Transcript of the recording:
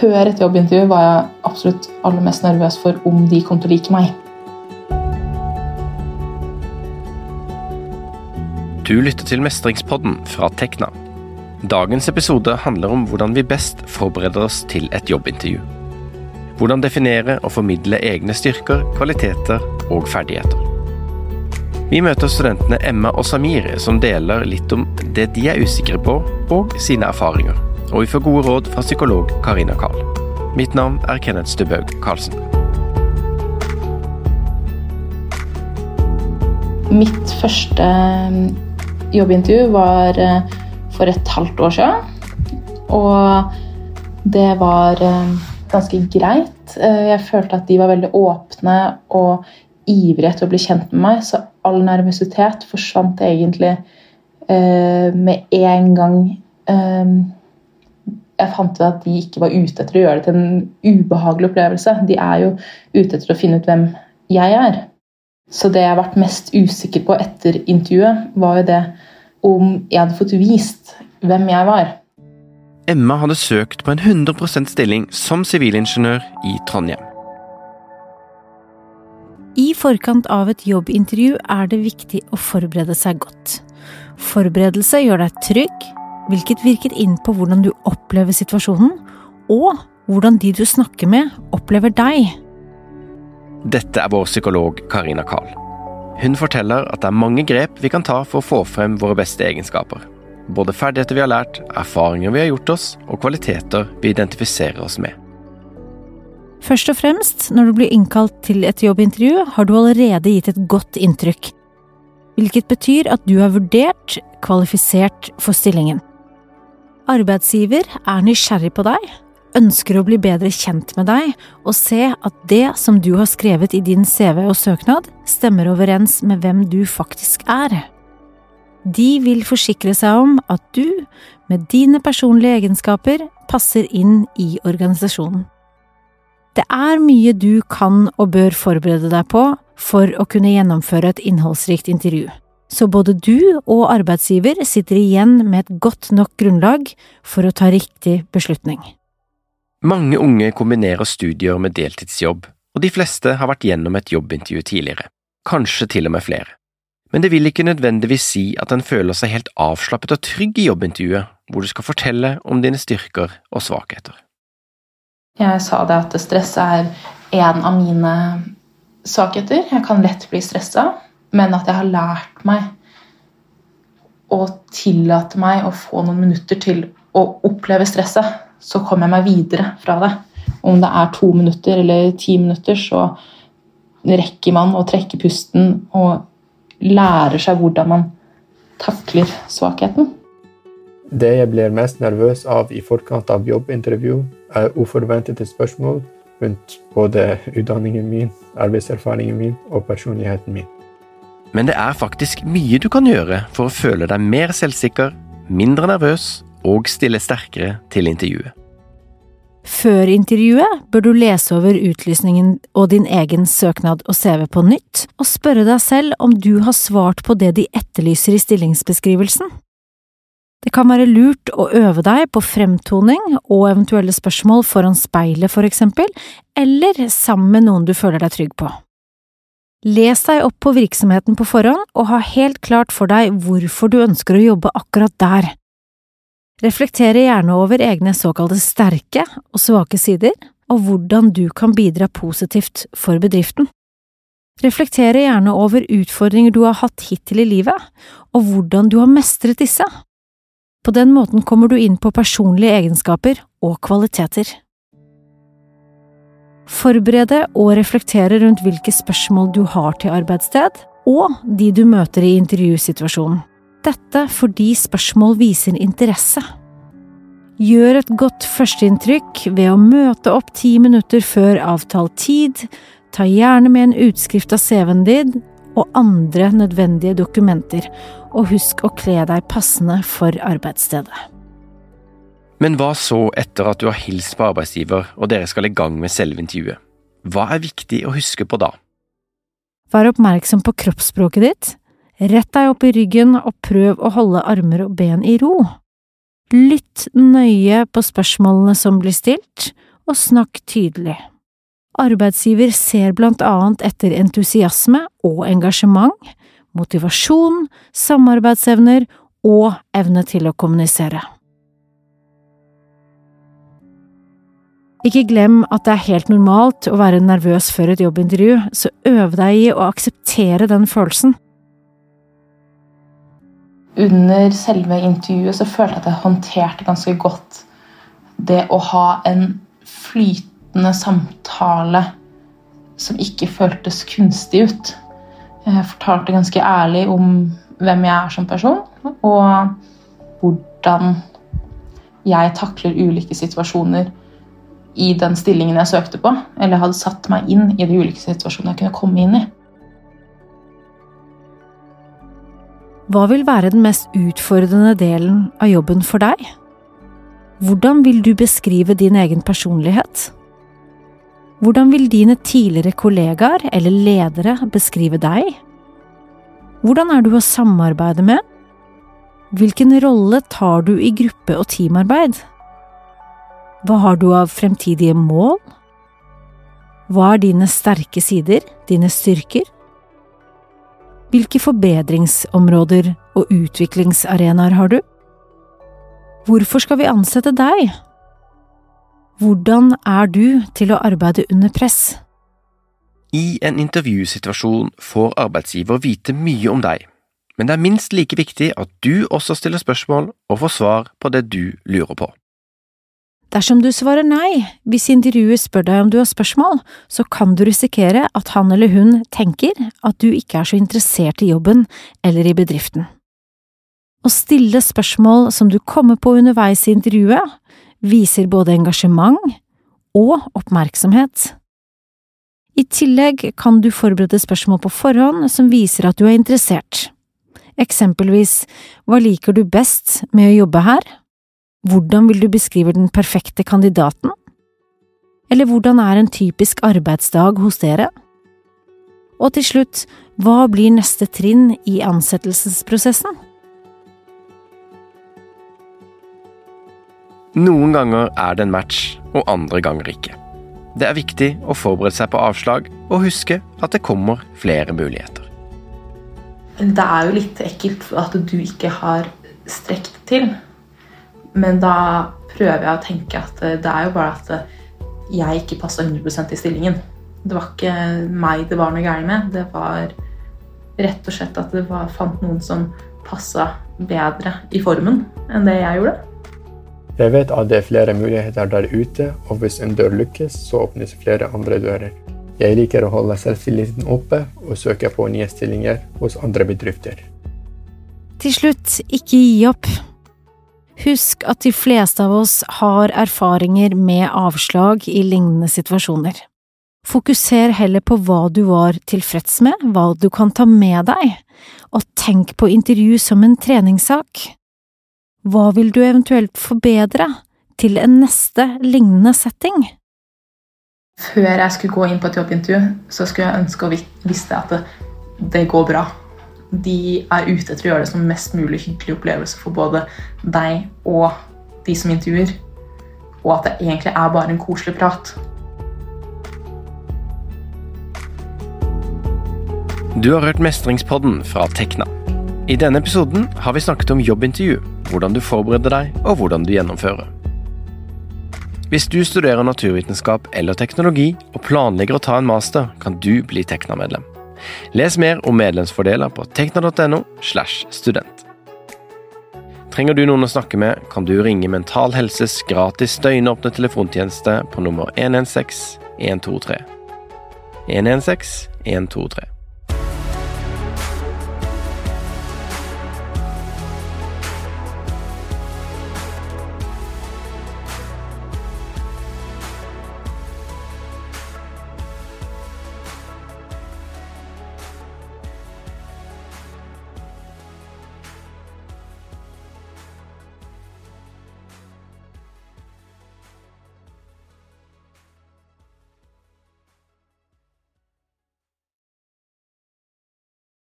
Før et jobbintervju var jeg absolutt aller mest nervøs for om de kom til å like meg. Du lytter til Mestringspodden fra Tekna. Dagens episode handler om hvordan vi best forbereder oss til et jobbintervju. Hvordan definere og formidle egne styrker, kvaliteter og ferdigheter. Vi møter studentene Emma og Samir, som deler litt om det de er usikre på, og sine erfaringer. Og vi får gode råd fra psykolog Karina Karl. Mitt navn er Kenneth Stubhaug Karlsen. Mitt første mm, jobbintervju var eh, for et halvt år siden. Og det var eh, ganske greit. Eh, jeg følte at de var veldig åpne og ivrige etter å bli kjent med meg, så all nervøsitet forsvant egentlig med en gang jeg fant ut at de ikke var ute etter å gjøre det til en ubehagelig opplevelse. De er jo ute etter å finne ut hvem jeg er. Så det jeg har vært mest usikker på etter intervjuet, var jo det om jeg hadde fått vist hvem jeg var. Emma hadde søkt på en 100% stilling som sivilingeniør i Trondheim. I forkant av et jobbintervju er det viktig å forberede seg godt. Forberedelse gjør deg trygg, hvilket virker inn på hvordan du opplever situasjonen, og hvordan de du snakker med, opplever deg. Dette er vår psykolog Karina Kahl. Hun forteller at det er mange grep vi kan ta for å få frem våre beste egenskaper. Både ferdigheter vi har lært, erfaringer vi har gjort oss, og kvaliteter vi identifiserer oss med. Først og fremst, når du blir innkalt til et jobbintervju, har du allerede gitt et godt inntrykk. Hvilket betyr at du er vurdert, kvalifisert for stillingen. Arbeidsgiver er nysgjerrig på deg, ønsker å bli bedre kjent med deg og se at det som du har skrevet i din CV og søknad, stemmer overens med hvem du faktisk er. De vil forsikre seg om at du, med dine personlige egenskaper, passer inn i organisasjonen. Det er mye du kan og bør forberede deg på for å kunne gjennomføre et innholdsrikt intervju så både du og arbeidsgiver sitter igjen med et godt nok grunnlag for å ta riktig beslutning. Mange unge kombinerer studier med deltidsjobb, og de fleste har vært gjennom et jobbintervju tidligere, kanskje til og med flere. Men det vil ikke nødvendigvis si at en føler seg helt avslappet og trygg i jobbintervjuet, hvor du skal fortelle om dine styrker og svakheter. Jeg sa det at stress er en av mine svakheter. Jeg kan lett bli stressa men at jeg har lært meg å tillate meg å få noen minutter til å oppleve stresset, så kommer jeg meg videre fra det. Om det er to minutter eller ti minutter, så rekker man å trekke pusten og lærer seg hvordan man takler svakheten. Det jeg blir mest nervøs av i forkant av jobbintervju, er uforventede spørsmål rundt både utdanningen min, arbeidserfaringen min og personligheten min. Men det er faktisk mye du kan gjøre for å føle deg mer selvsikker, mindre nervøs og stille sterkere til intervjuet. Før intervjuet bør du lese over utlysningen og din egen søknad og CV på nytt, og spørre deg selv om du har svart på det de etterlyser i stillingsbeskrivelsen. Det kan være lurt å øve deg på fremtoning og eventuelle spørsmål foran speilet, for eksempel, eller sammen med noen du føler deg trygg på. Les deg opp på virksomheten på forhånd og ha helt klart for deg hvorfor du ønsker å jobbe akkurat der. Reflektere gjerne over egne såkalte sterke og svake sider, og hvordan du kan bidra positivt for bedriften. Reflektere gjerne over utfordringer du har hatt hittil i livet, og hvordan du har mestret disse. På den måten kommer du inn på personlige egenskaper og kvaliteter. Forberede og reflektere rundt hvilke spørsmål du har til arbeidssted, og de du møter i intervjusituasjonen. Dette fordi spørsmål viser interesse. Gjør et godt førsteinntrykk ved å møte opp ti minutter før avtalt tid, ta gjerne med en utskrift av CV-en din og andre nødvendige dokumenter, og husk å kle deg passende for arbeidsstedet. Men hva så etter at du har hilst på arbeidsgiver og dere skal i gang med selve intervjuet? Hva er viktig å huske på da? Vær oppmerksom på kroppsspråket ditt. Rett deg opp i ryggen og prøv å holde armer og ben i ro. Lytt nøye på spørsmålene som blir stilt, og snakk tydelig. Arbeidsgiver ser blant annet etter entusiasme og engasjement, motivasjon, samarbeidsevner og evne til å kommunisere. Ikke glem at det er helt normalt å være nervøs før et jobbintervju, så øv deg i å akseptere den følelsen. Under selve intervjuet så følte jeg at jeg håndterte ganske godt det å ha en flytende samtale som ikke føltes kunstig ut. Jeg fortalte ganske ærlig om hvem jeg er som person, og hvordan jeg takler ulike situasjoner i den stillingen jeg søkte på, eller hadde satt meg inn i de ulike situasjonene jeg kunne komme inn i. Hva vil være den mest utfordrende delen av jobben for deg? Hvordan vil du beskrive din egen personlighet? Hvordan vil dine tidligere kollegaer eller ledere beskrive deg? Hvordan er du å samarbeide med? Hvilken rolle tar du i gruppe- og teamarbeid? Hva har du av fremtidige mål? Hva er dine sterke sider, dine styrker? Hvilke forbedringsområder og utviklingsarenaer har du? Hvorfor skal vi ansette deg? Hvordan er du til å arbeide under press? I en intervjusituasjon får arbeidsgiver vite mye om deg, men det er minst like viktig at du også stiller spørsmål og får svar på det du lurer på. Dersom du svarer nei hvis intervjuet spør deg om du har spørsmål, så kan du risikere at han eller hun tenker at du ikke er så interessert i jobben eller i bedriften. Å stille spørsmål som du kommer på underveis i intervjuet, viser både engasjement og oppmerksomhet. I tillegg kan du forberede spørsmål på forhånd som viser at du er interessert. Eksempelvis Hva liker du best med å jobbe her? Hvordan vil du beskrive den perfekte kandidaten? Eller hvordan er en typisk arbeidsdag hos dere? Og til slutt, hva blir neste trinn i ansettelsesprosessen? Noen ganger er det en match, og andre ganger ikke. Det er viktig å forberede seg på avslag, og huske at det kommer flere muligheter. Det er jo litt ekkelt at du ikke har strekt til. Men da prøver jeg å tenke at det er jo bare at jeg ikke passa 100 i stillingen. Det var ikke meg det var noe gærent med. Det var rett og slett at det var, fant noen som passa bedre i formen enn det jeg gjorde. Jeg vet at det er flere muligheter der ute, og hvis en dør lykkes, så åpnes flere andre dører. Jeg liker å holde selvtilliten oppe og søke på nye stillinger hos andre bedrifter. Til slutt, ikke gi opp. Husk at de fleste av oss har erfaringer med avslag i lignende situasjoner. Fokuser heller på hva du var tilfreds med, hva du kan ta med deg, og tenk på intervju som en treningssak. Hva vil du eventuelt forbedre til en neste lignende setting? Før jeg skulle gå inn på et jobbintervju, så skulle jeg ønske å visste at det, går bra de er ute etter å gjøre det som mest mulig hyggelig opplevelse for både deg og de som intervjuer. Og at det egentlig er bare en koselig prat. Du har hørt Mestringspodden fra Tekna. I denne episoden har vi snakket om jobbintervju, hvordan du forbereder deg og hvordan du gjennomfører. Hvis du studerer naturvitenskap eller teknologi og planlegger å ta en master, kan du bli Tekna-medlem. Les mer om medlemsfordeler på tekna.no. slash student. Trenger du noen å snakke med, kan du ringe Mental Helses gratis døgnåpne telefontjeneste på nummer 116 123. 116 123.